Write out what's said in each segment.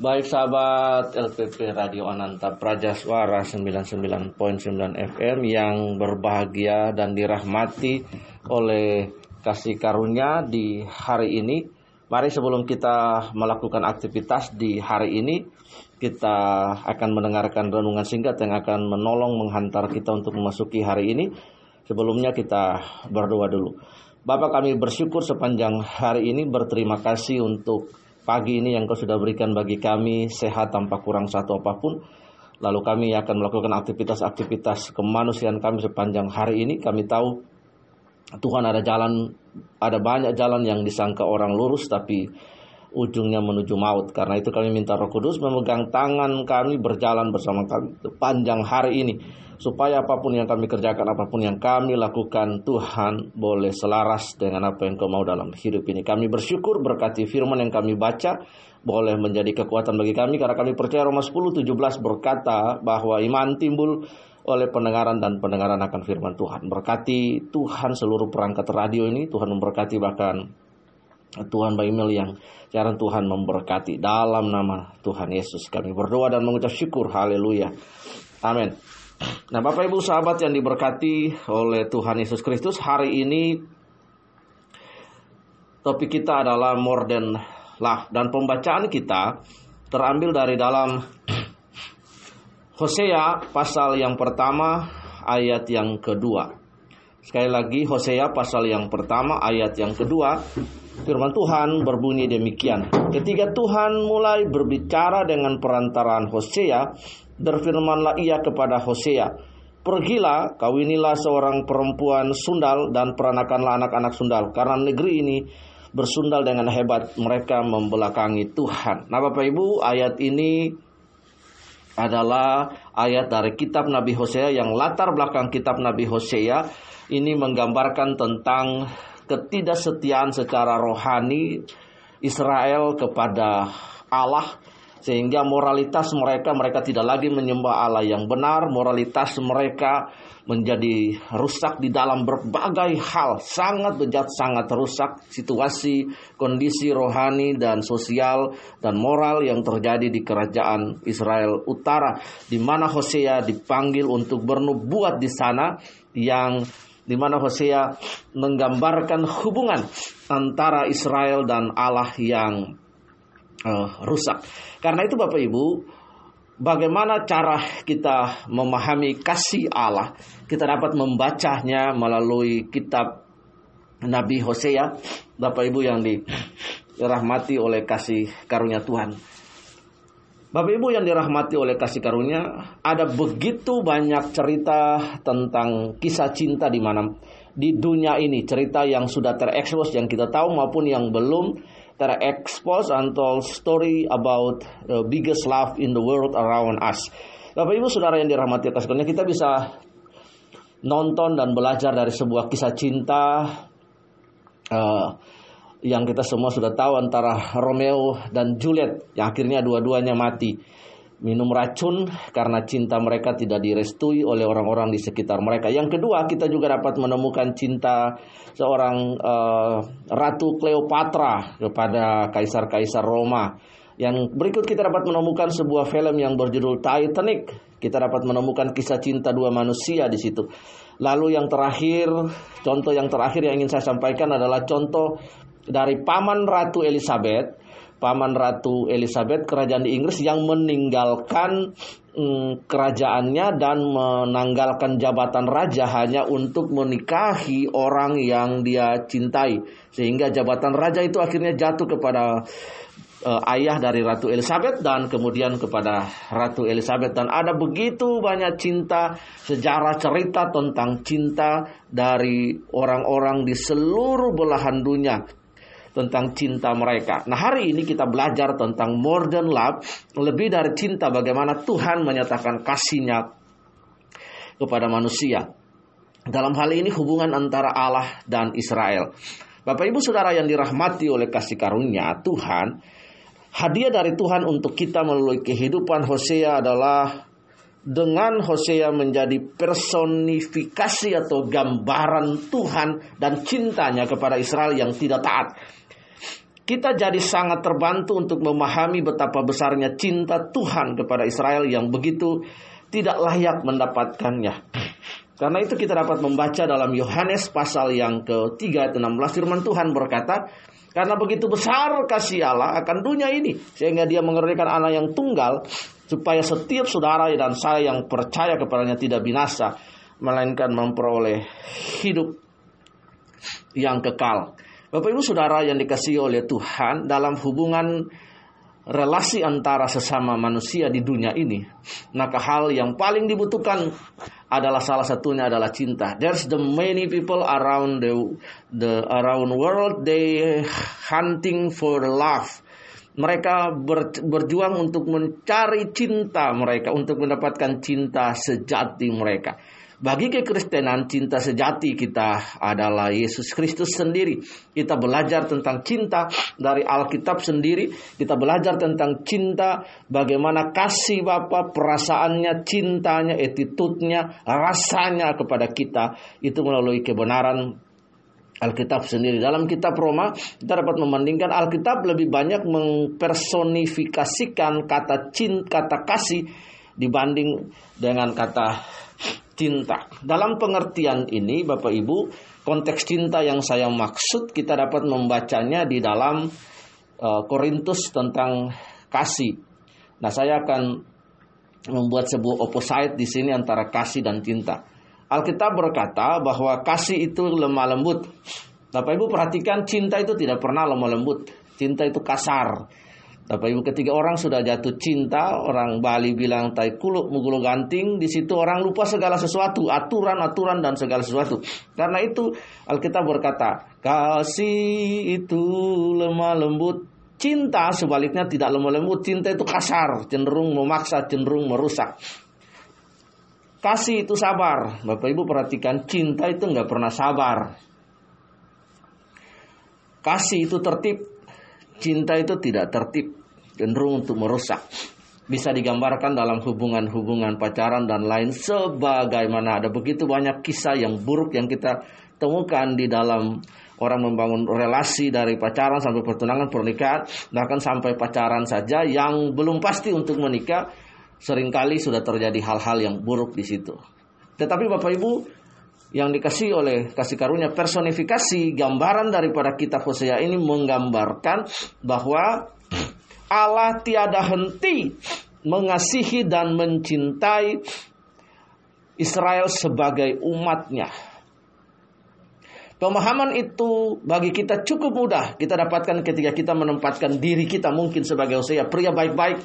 Baik sahabat LPP Radio Ananta Praja Suara 99.9 FM yang berbahagia dan dirahmati oleh kasih karunia di hari ini. Mari sebelum kita melakukan aktivitas di hari ini, kita akan mendengarkan renungan singkat yang akan menolong menghantar kita untuk memasuki hari ini. Sebelumnya kita berdoa dulu. Bapak kami bersyukur sepanjang hari ini berterima kasih untuk pagi ini yang kau sudah berikan bagi kami sehat tanpa kurang satu apa pun. Lalu kami akan melakukan aktivitas-aktivitas kemanusiaan kami sepanjang hari ini. Kami tahu Tuhan ada jalan, ada banyak jalan yang disangka orang lurus tapi ujungnya menuju maut. Karena itu kami minta Roh Kudus memegang tangan kami berjalan bersama kami sepanjang hari ini supaya apa pun yang kami kerjakan, apa pun yang kami lakukan, Tuhan boleh selaras dengan apa yang kau mau dalam hidup ini. Kami bersyukur berkati firman yang kami baca, boleh menjadi kekuatan bagi kami, karena kami percaya Roma 10, 17 berkata bahwa iman timbul oleh pendengaran dan pendengaran akan firman Tuhan. Berkati Tuhan seluruh perangkat radio ini, Tuhan memberkati bahkan Tuhan Mbak Emil yang jarang Tuhan memberkati. Dalam nama Tuhan Yesus kami berdoa dan mengucap syukur. Haleluya. Amin. Nah, Bapak Ibu sahabat yang diberkati oleh Tuhan Yesus Kristus, hari ini topik kita adalah more than love. Dan pembacaan kita terambil dari dalam Hosea pasal yang pertama ayat yang kedua. Sekali lagi Hosea pasal yang pertama ayat yang kedua Firman Tuhan berbunyi demikian. Ketika Tuhan mulai berbicara dengan perantaraan Hosea Berfirmanlah ia kepada Hosea Pergilah kawinilah seorang perempuan sundal Dan peranakanlah anak-anak sundal Karena negeri ini bersundal dengan hebat Mereka membelakangi Tuhan. Nah Bapak Ibu ayat ini adalah ayat dari kitab Nabi Hosea yang latar belakang kitab Nabi Hosea. Ini menggambarkan tentang ketidaksetiaan secara rohani Israel kepada Allah sehingga moralitas mereka mereka tidak lagi menyembah Allah yang benar. Moralitas mereka menjadi rusak di dalam berbagai hal. Sangat bejat sangat rusak situasi kondisi rohani dan sosial dan moral yang terjadi di kerajaan Israel Utara di mana Hosea dipanggil untuk bernubuat di sana yang di mana Hosea menggambarkan hubungan antara Israel dan Allah yang uh, rusak. Karena itu Bapak Ibu, bagaimana cara kita memahami kasih Allah? Kita dapat membacanya melalui kitab Nabi Hosea, Bapak Ibu yang dirahmati oleh kasih karunia Tuhan. Bapak Ibu yang dirahmati oleh kasih karunia, ada begitu banyak cerita tentang kisah cinta di mana di dunia ini, cerita yang sudah terekspos yang kita tahu maupun yang belum terekspos untold story about the biggest love in the world around us. Bapak Ibu Saudara yang dirahmati kasih karunia, kita bisa nonton dan belajar dari sebuah kisah cinta uh, yang kita semua sudah tahu antara Romeo dan Juliet yang akhirnya dua-duanya mati minum racun karena cinta mereka tidak direstui oleh orang-orang di sekitar mereka. Yang kedua, kita juga dapat menemukan cinta seorang uh, Ratu Cleopatra kepada kaisar-kaisar Roma. Yang berikut kita dapat menemukan sebuah film yang berjudul Titanic. Kita dapat menemukan kisah cinta dua manusia di situ. Lalu yang terakhir, contoh yang terakhir yang ingin saya sampaikan adalah contoh dari paman Ratu Elizabeth, paman Ratu Elizabeth kerajaan di Inggris yang meninggalkan mm, kerajaannya dan menanggalkan jabatan raja hanya untuk menikahi orang yang dia cintai. Sehingga jabatan raja itu akhirnya jatuh kepada uh, ayah dari Ratu Elizabeth dan kemudian kepada Ratu Elizabeth. Dan ada begitu banyak cinta sejarah cerita tentang cinta dari orang-orang di seluruh belahan dunia tentang cinta mereka. Nah, hari ini kita belajar tentang more than love, lebih dari cinta bagaimana Tuhan menyatakan kasihnya kepada manusia. Dalam hal ini hubungan antara Allah dan Israel. Bapak Ibu Saudara yang dirahmati oleh kasih karunia Tuhan, hadiah dari Tuhan untuk kita melalui kehidupan Hosea adalah dengan Hosea menjadi personifikasi atau gambaran Tuhan dan cintanya kepada Israel yang tidak taat. Kita jadi sangat terbantu untuk memahami betapa besarnya cinta Tuhan kepada Israel yang begitu tidak layak mendapatkannya. Karena itu kita dapat membaca dalam Yohanes pasal yang ke-3 16 firman Tuhan berkata, karena begitu besar kasih Allah akan dunia ini sehingga dia mengerjakan anak yang tunggal supaya setiap saudara dan saya yang percaya kepadanya tidak binasa melainkan memperoleh hidup yang kekal. Bapak Ibu Saudara yang dikasihi oleh Tuhan dalam hubungan relasi antara sesama manusia di dunia ini, maka hal yang paling dibutuhkan adalah salah satunya adalah cinta. There's the many people around the the around world they hunting for love. Mereka ber, berjuang untuk mencari cinta mereka, untuk mendapatkan cinta sejati mereka. Bagi kekristenan cinta sejati kita adalah Yesus Kristus sendiri. Kita belajar tentang cinta dari Alkitab sendiri. Kita belajar tentang cinta, bagaimana kasih Bapa, perasaannya, cintanya, attitude-nya, rasanya kepada kita. Itu melalui kebenaran Alkitab sendiri. Dalam kitab Roma, kita dapat membandingkan Alkitab lebih banyak mempersonifikasikan kata cinta, kata kasih dibanding dengan kata cinta. Dalam pengertian ini, Bapak Ibu, konteks cinta yang saya maksud kita dapat membacanya di dalam uh, Korintus tentang kasih. Nah, saya akan membuat sebuah opposite di sini antara kasih dan cinta. Alkitab berkata bahwa kasih itu lemah lembut. Bapak Ibu perhatikan cinta itu tidak pernah lemah lembut. Cinta itu kasar. Bapak Ibu ketiga orang sudah jatuh cinta, orang Bali bilang tai kuluk mugulu ganting, di situ orang lupa segala sesuatu, aturan-aturan dan segala sesuatu. Karena itu Alkitab berkata, kasih itu lemah lembut, cinta sebaliknya tidak lemah lembut, cinta itu kasar, cenderung memaksa, cenderung merusak. Kasih itu sabar. Bapak Ibu perhatikan cinta itu nggak pernah sabar. Kasih itu tertib, cinta itu tidak tertib cenderung untuk merusak. Bisa digambarkan dalam hubungan-hubungan pacaran dan lain sebagaimana ada begitu banyak kisah yang buruk yang kita temukan di dalam orang membangun relasi dari pacaran sampai pertunangan pernikahan bahkan sampai pacaran saja yang belum pasti untuk menikah sering kali sudah terjadi hal-hal yang buruk di situ. Tetapi Bapak Ibu yang dikasih oleh kasih karunia personifikasi gambaran daripada kitab Hosea ini menggambarkan bahwa Allah tiada henti mengasihi dan mencintai Israel sebagai umatnya. Pemahaman itu bagi kita cukup mudah kita dapatkan ketika kita menempatkan diri kita mungkin sebagai usia pria baik-baik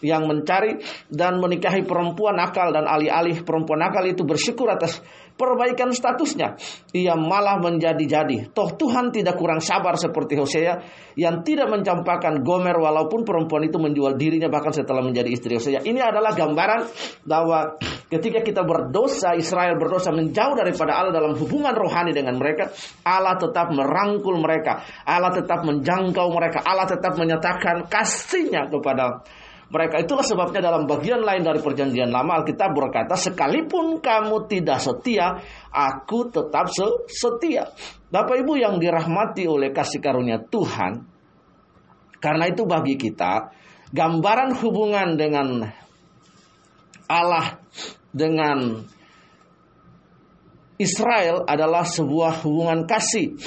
yang mencari dan menikahi perempuan nakal dan alih-alih perempuan nakal itu bersyukur atas perbaikan statusnya. Ia malah menjadi-jadi. Toh Tuhan tidak kurang sabar seperti Hosea yang tidak mencampakkan Gomer walaupun perempuan itu menjual dirinya bahkan setelah menjadi istri Hosea. Ini adalah gambaran bahwa ketika kita berdosa, Israel berdosa menjauh daripada Allah dalam hubungan rohani dengan mereka, Allah tetap merangkul mereka. Allah tetap menjangkau mereka. Allah tetap menyatakan kasihnya kepada mereka itulah sebabnya dalam bagian lain dari perjanjian lama Alkitab berkata sekalipun kamu tidak setia, aku tetap setia. Bapak Ibu yang dirahmati oleh kasih karunia Tuhan, karena itu bagi kita gambaran hubungan dengan Allah dengan Israel adalah sebuah hubungan kasih.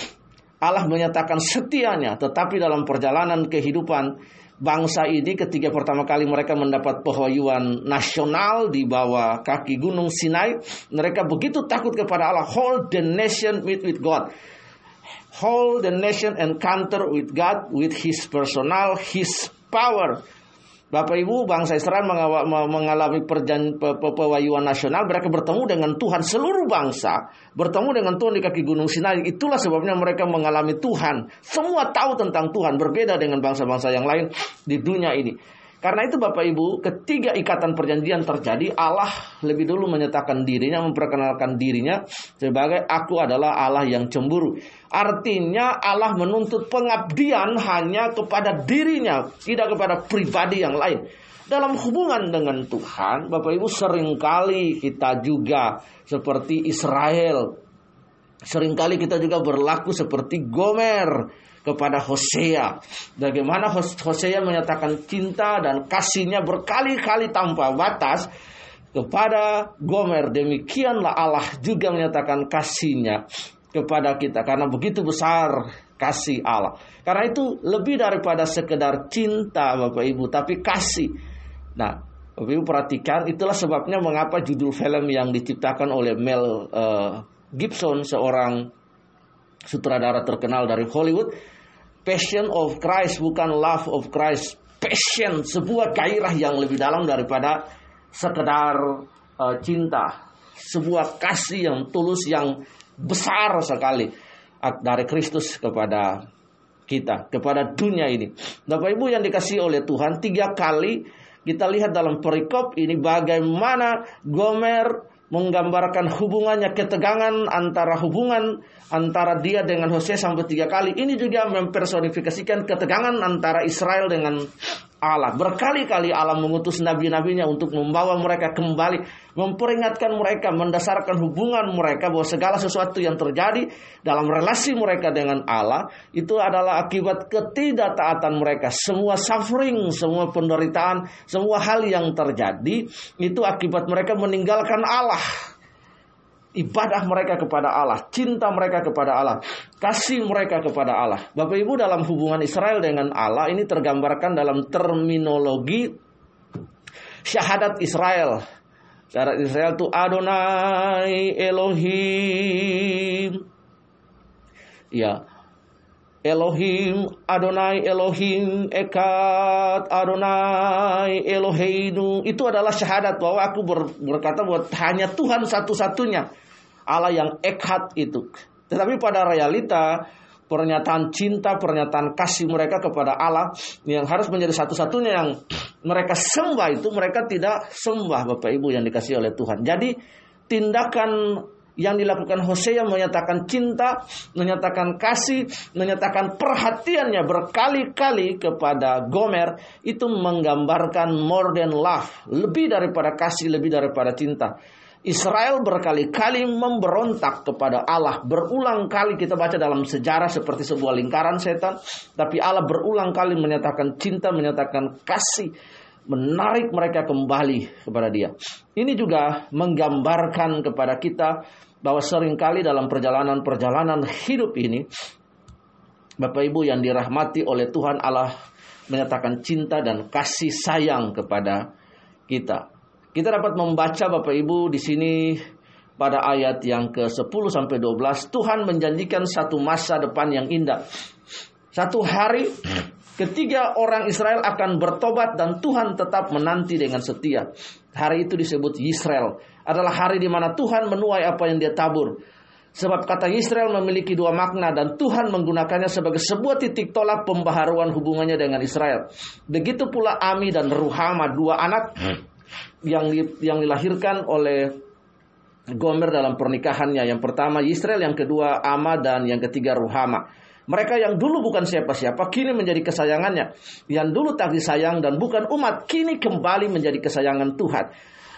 Allah menyatakan setianya, tetapi dalam perjalanan kehidupan bangsa ini ketika pertama kali mereka mendapat pewahyuan nasional di bawah kaki gunung Sinai, mereka begitu takut kepada Allah. Hold the nation meet with God. Hold the nation encounter with God, with His personal, His power. Bapak Ibu, bangsa Israel mengalami perjan, pewahyuan nasional, mereka bertemu dengan Tuhan seluruh bangsa, bertemu dengan Tuhan di kaki Gunung Sinai. Itulah sebabnya mereka mengalami Tuhan. Semua tahu tentang Tuhan, berbeda dengan bangsa-bangsa yang lain di dunia ini. Karena itu Bapak Ibu, ketiga ikatan perjanjian terjadi, Allah lebih dulu menyatakan dirinya, memperkenalkan dirinya sebagai aku adalah Allah yang cemburu. Artinya Allah menuntut pengabdian hanya kepada dirinya, tidak kepada pribadi yang lain. Dalam hubungan dengan Tuhan, Bapak Ibu sering kali kita juga seperti Israel. Seringkali kita juga berlaku seperti Gomer kepada Hosea. Bagaimana Hosea menyatakan cinta dan kasihnya berkali-kali tanpa batas kepada Gomer. Demikianlah Allah juga menyatakan kasihnya kepada kita karena begitu besar kasih Allah. Karena itu lebih daripada sekedar cinta Bapak Ibu, tapi kasih. Nah, Bapak Ibu perhatikan itulah sebabnya mengapa judul film yang diciptakan oleh Mel uh, Gibson seorang sutradara terkenal dari Hollywood Passion of Christ bukan Love of Christ Passion sebuah gairah yang lebih dalam daripada sekedar uh, cinta. Sebuah kasih yang tulus yang besar sekali dari Kristus kepada kita kepada dunia ini. Bapak Ibu yang dikasih oleh Tuhan tiga kali kita lihat dalam perikop ini bagaimana Gomer menggambarkan hubungannya ketegangan antara hubungan antara dia dengan Hosea sampai tiga kali. Ini juga mempersonifikasikan ketegangan antara Israel dengan Allah. Berkali-kali Allah mengutus nabi-nabinya untuk membawa mereka kembali, memperingatkan mereka, mendasarkan hubungan mereka bahwa segala sesuatu yang terjadi dalam relasi mereka dengan Allah itu adalah akibat ketidaktaatan mereka. Semua suffering, semua penderitaan, semua hal yang terjadi itu akibat mereka meninggalkan Allah ibadah mereka kepada Allah, cinta mereka kepada Allah, kasih mereka kepada Allah. Bapak Ibu dalam hubungan Israel dengan Allah ini tergambarkan dalam terminologi syahadat Israel. Syahadat Israel itu Adonai Elohim. Ya, Elohim, Adonai Elohim, Ekat, Adonai Eloheinu. Itu adalah syahadat bahwa aku berkata bahwa hanya Tuhan satu-satunya Allah yang ekhat itu. Tetapi pada realita pernyataan cinta, pernyataan kasih mereka kepada Allah yang harus menjadi satu-satunya yang mereka sembah itu mereka tidak sembah Bapak Ibu yang dikasih oleh Tuhan. Jadi tindakan yang dilakukan Hosea menyatakan cinta, menyatakan kasih, menyatakan perhatiannya berkali-kali kepada Gomer itu menggambarkan more than love, lebih daripada kasih, lebih daripada cinta. Israel berkali-kali memberontak kepada Allah. Berulang kali kita baca dalam sejarah seperti sebuah lingkaran setan. Tapi Allah berulang kali menyatakan cinta, menyatakan kasih. Menarik mereka kembali kepada dia. Ini juga menggambarkan kepada kita bahwa sering kali dalam perjalanan-perjalanan hidup ini. Bapak Ibu yang dirahmati oleh Tuhan Allah menyatakan cinta dan kasih sayang kepada kita. Kita dapat membaca Bapak Ibu di sini pada ayat yang ke-10 sampai 12 Tuhan menjanjikan satu masa depan yang indah. Satu hari ketiga orang Israel akan bertobat dan Tuhan tetap menanti dengan setia. Hari itu disebut Israel. Adalah hari di mana Tuhan menuai apa yang dia tabur. Sebab kata Israel memiliki dua makna dan Tuhan menggunakannya sebagai sebuah titik tolak pembaharuan hubungannya dengan Israel. Begitu pula Ami dan Ruhama, dua anak yang di, yang dilahirkan oleh Gomer dalam pernikahannya. Yang pertama Israel, yang kedua Ama dan yang ketiga Ruhama. Mereka yang dulu bukan siapa-siapa kini menjadi kesayangannya. Yang dulu tak disayang dan bukan umat kini kembali menjadi kesayangan Tuhan.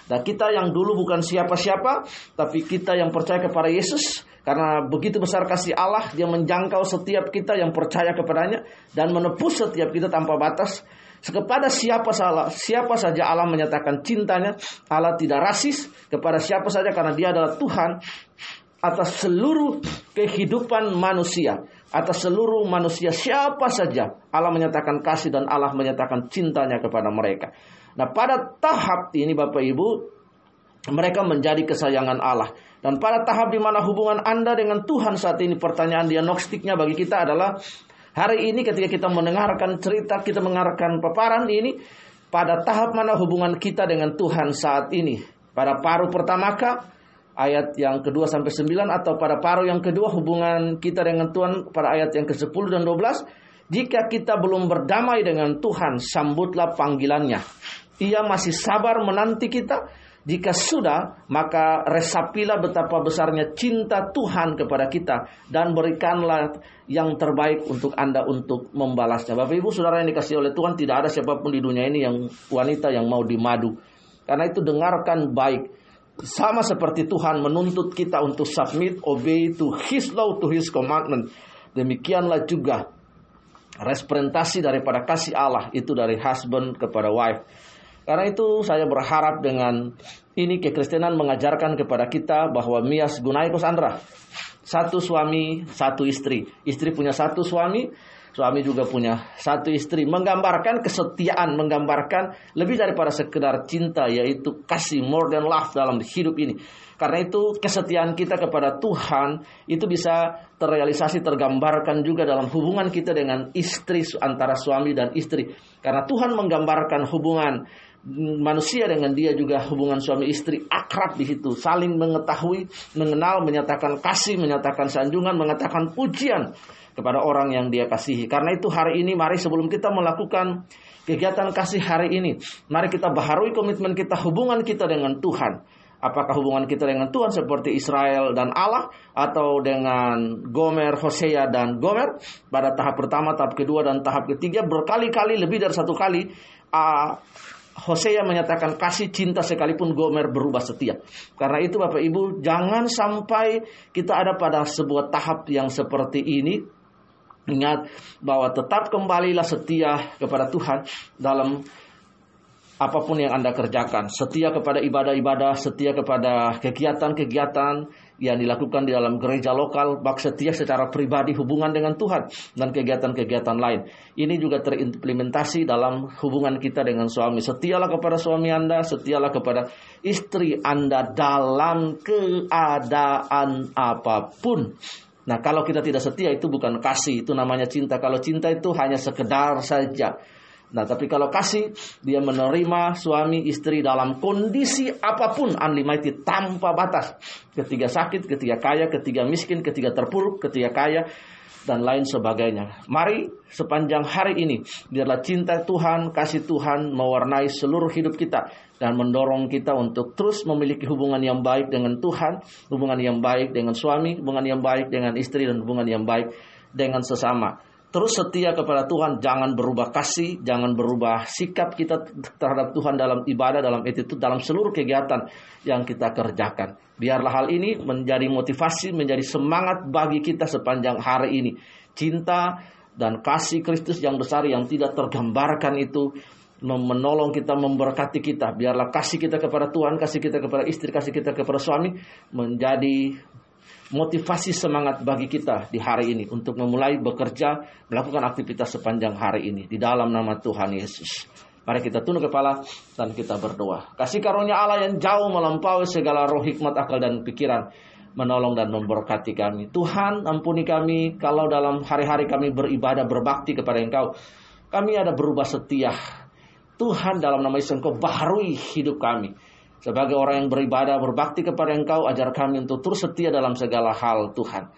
Dan kita yang dulu bukan siapa-siapa, tapi kita yang percaya kepada Yesus, karena begitu besar kasih Allah, Dia menjangkau setiap kita yang percaya kepadanya dan menepus setiap kita tanpa batas. Kepada siapa salah, siapa saja Allah menyatakan cintanya, Allah tidak rasis kepada siapa saja karena Dia adalah Tuhan atas seluruh kehidupan manusia, atas seluruh manusia siapa saja Allah menyatakan kasih dan Allah menyatakan cintanya kepada mereka. Nah, pada tahap ini Bapak Ibu, mereka menjadi kesayangan Allah. Dan pada tahap di mana hubungan Anda dengan Tuhan saat ini pertanyaan diagnostiknya bagi kita adalah Hari ini ketika kita mendengarkan cerita, kita mendengarkan paparan ini, pada tahap mana hubungan kita dengan Tuhan saat ini? Pada paruh pertamakah? Ayat yang kedua sampai sembilan atau pada paruh yang kedua hubungan kita dengan Tuhan pada ayat yang ke-10 dan 12? Jika kita belum berdamai dengan Tuhan, sambutlah panggilannya. Ia masih sabar menanti kita jika sudah, maka resapilah betapa besarnya cinta Tuhan kepada kita dan berikanlah yang terbaik untuk Anda untuk membalasnya. Bapak Ibu Saudara yang dikasih oleh Tuhan, tidak ada siapa pun di dunia ini yang wanita yang mau dimadu. Karena itu dengarkan baik. Sama seperti Tuhan menuntut kita untuk submit, obey to His law, to His commandment. Demikianlah juga Representasi daripada kasih Allah itu dari husband kepada wife. Karena itu saya berharap dengan ini kekristenan mengajarkan kepada kita bahwa mias gunaikos andra. Satu suami, satu istri. Istri punya satu suami, suami juga punya satu istri. Menggambarkan kesetiaan, menggambarkan lebih daripada sekedar cinta, yaitu kasih more than love dalam hidup ini. Karena itu kesetiaan kita kepada Tuhan itu bisa terrealisasi tergambarkan juga dalam hubungan kita dengan istri antara suami dan istri. Karena Tuhan menggambarkan hubungan manusia dengan dia juga hubungan suami istri akrab di situ, saling mengetahui, mengenal, menyatakan kasih, menyatakan sanjungan, mengatakan pujian kepada orang yang dia kasihi. Karena itu hari ini mari sebelum kita melakukan kegiatan kasih hari ini, mari kita baharui komitmen kita, hubungan kita dengan Tuhan. Apakah hubungan kita dengan Tuhan seperti Israel dan Allah atau dengan Gomer, Hosea dan Gomer pada tahap pertama, tahap kedua dan tahap ketiga berkali-kali lebih dari satu kali uh, Hosea menyatakan kasih cinta sekalipun Gomer berubah setia. Karena itu Bapak Ibu jangan sampai kita ada pada sebuah tahap yang seperti ini Ingat bahwa tetap kembalilah setia kepada Tuhan dalam apa pun yang Anda kerjakan, setia kepada ibadah-ibadah, setia kepada kegiatan-kegiatan yang dilakukan di dalam gereja lokal, bak setia secara pribadi hubungan dengan Tuhan dan kegiatan-kegiatan lain. Ini juga terimplementasi dalam hubungan kita dengan suami. Setialah kepada suami Anda, setialah kepada istri Anda dalam keadaan apa pun. Nah, kalau kita tidak setia itu bukan kasih, itu namanya cinta. Kalau cinta itu hanya sekedar saja Nah, tapi kalau kasih, dia menerima suami istri dalam kondisi apa pun unlimited tanpa batas. Ketika sakit, ketika kaya, ketika miskin, ketika terpuruk, ketika kaya, dan lain sebagainya. Mari sepanjang hari ini, biarlah cinta Tuhan, kasih Tuhan mewarnai seluruh hidup kita dan mendorong kita untuk terus memiliki hubungan yang baik dengan Tuhan, hubungan yang baik dengan suami, hubungan yang baik dengan istri, dan hubungan yang baik dengan sesama terus setia kepada Tuhan, jangan berubah kasih, jangan berubah sikap kita terhadap Tuhan dalam ibadah, dalam itu, dalam seluruh kegiatan yang kita kerjakan. Biarlah hal ini menjadi motivasi, menjadi semangat bagi kita sepanjang hari ini. Cinta dan kasih Kristus yang besar yang tidak tergambarkan itu menolong kita, memberkati kita. Biarlah kasih kita kepada Tuhan, kasih kita kepada istri, kasih kita kepada suami menjadi motivasi semangat bagi kita di hari ini untuk memulai bekerja, melakukan aktivitas sepanjang hari ini di dalam nama Tuhan Yesus. Mari kita tunduk kepala dan kita berdoa. Kasih karunia Allah yang jauh melampaui segala roh hikmat, akal dan pikiran menolong dan memberkati kami. Tuhan ampuni kami kalau dalam hari-hari kami beribadah berbakti kepada Engkau. Kami ada berubah setia. Tuhan dalam nama Yesus Engkau baharui hidup kami. Sebagai orang yang beribadah, berbakti kepada Engkau, ajar kami untuk terus setia dalam segala hal Tuhan.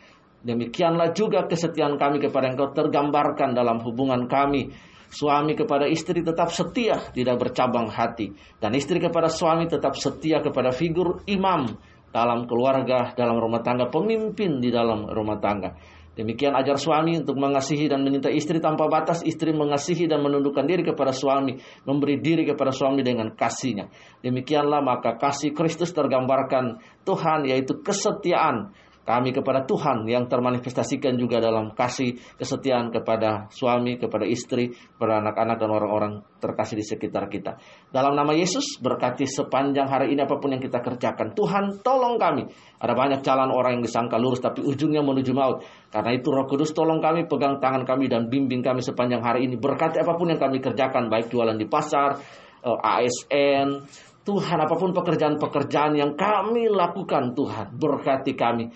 Demikianlah juga kesetiaan kami kepada Engkau tergambarkan dalam hubungan kami. Suami kepada istri tetap setia, tidak bercabang hati. Dan istri kepada suami tetap setia kepada figur imam dalam keluarga, dalam rumah tangga, pemimpin di dalam rumah tangga. Demikian ajar suami untuk mengasihi dan menyintai istri tanpa batas, istri mengasihi dan menundukkan diri kepada suami, memberi diri kepada suami dengan kasihnya. Demikianlah maka kasih Kristus tergambarkan Tuhan yaitu kesetiaan kami kepada Tuhan yang termanifestasikan juga dalam kasih kesetiaan kepada suami, kepada istri, kepada anak-anak dan orang-orang terkasih di sekitar kita. Dalam nama Yesus berkati sepanjang hari ini apa pun yang kita kerjakan. Tuhan tolong kami. Ada banyak jalan orang yang disangka lurus tapi ujungnya menuju maut. Karena itu Roh Kudus tolong kami, pegang tangan kami dan bimbing kami sepanjang hari ini. Berkati apa pun yang kami kerjakan baik jualan di pasar, eh, ASN, Tuhan apa pun pekerjaan-pekerjaan yang kami lakukan Tuhan berkati kami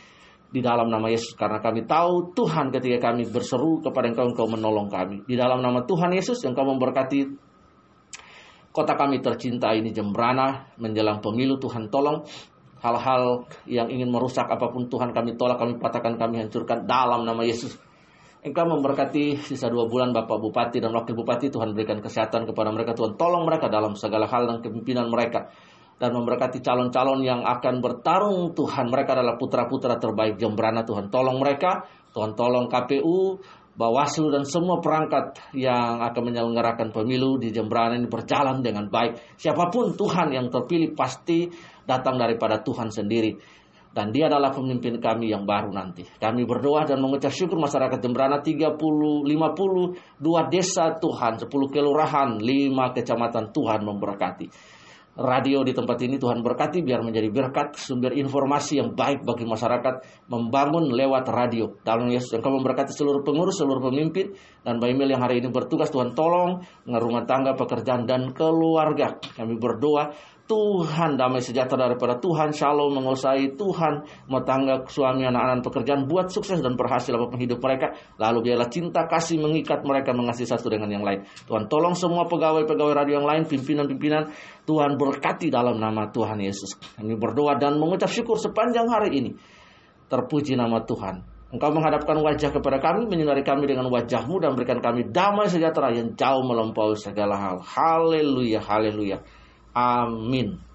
di dalam nama Yesus. Karena kami tahu Tuhan ketika kami berseru kepada Engkau Engkau menolong kami. Di dalam nama Tuhan Yesus Engkau memberkati kota kami tercinta ini Jembrana menjelang pemilu Tuhan tolong. Hal-hal yang ingin merusak apa pun Tuhan kami tolak kami patahkan kami hancurkan dalam nama Yesus. Engkau memberkati sisa dua bulan Bapak Bupati dan Wakil Bupati. Tuhan berikan kesehatan kepada mereka. Tuhan tolong mereka dalam segala hal dan kepimpinan mereka dan memberkati calon-calon yang akan bertarung Tuhan. Mereka adalah putra-putra terbaik Jembrana Tuhan. Tolong mereka, Tuhan tolong KPU, Bawaslu dan semua perangkat yang akan menyelenggarakan pemilu di Jembrana ini berjalan dengan baik. Siapa pun Tuhan yang terpilih pasti datang daripada Tuhan sendiri. dan dia adalah pemimpin kami yang baru nanti. Kami berdoa dan mengucap syukur masyarakat Jembrana 30, 50, dua desa Tuhan, 10 kelurahan, 5 kecamatan Tuhan memberkati. Radio di tempat ini Tuhan berkati biar menjadi berkat sumber informasi yang baik bagi masyarakat membangun lewat radio. Dalam Yesus engkau memberkati seluruh pengurus, seluruh pemimpin dan Mbak Emil yang hari ini bertugas Tuhan tolong rumah tangga, pekerjaan dan keluarga. Kami berdoa Tuhan damai sejahtera daripada Tuhan shalom menguasai Tuhan mau tangga suami anak-anak pekerjaan buat sukses dan berhasil apa pun hidup mereka. Lalu biarlah cinta kasih mengikat mereka mengasihi satu dengan yang lain. Tuhan tolong semua pegawai-pegawai radio yang lain pimpinan-pimpinan. Tuhan berkati dalam nama Tuhan Yesus. Kami berdoa dan mengucap syukur sepanjang hari ini. Terpuji nama Tuhan. Engkau menghadapkan wajah kepada kami, menyinari kami dengan wajahmu dan berikan kami damai sejahtera yang jauh melampaui segala hal. Haleluya, haleluya. Amin.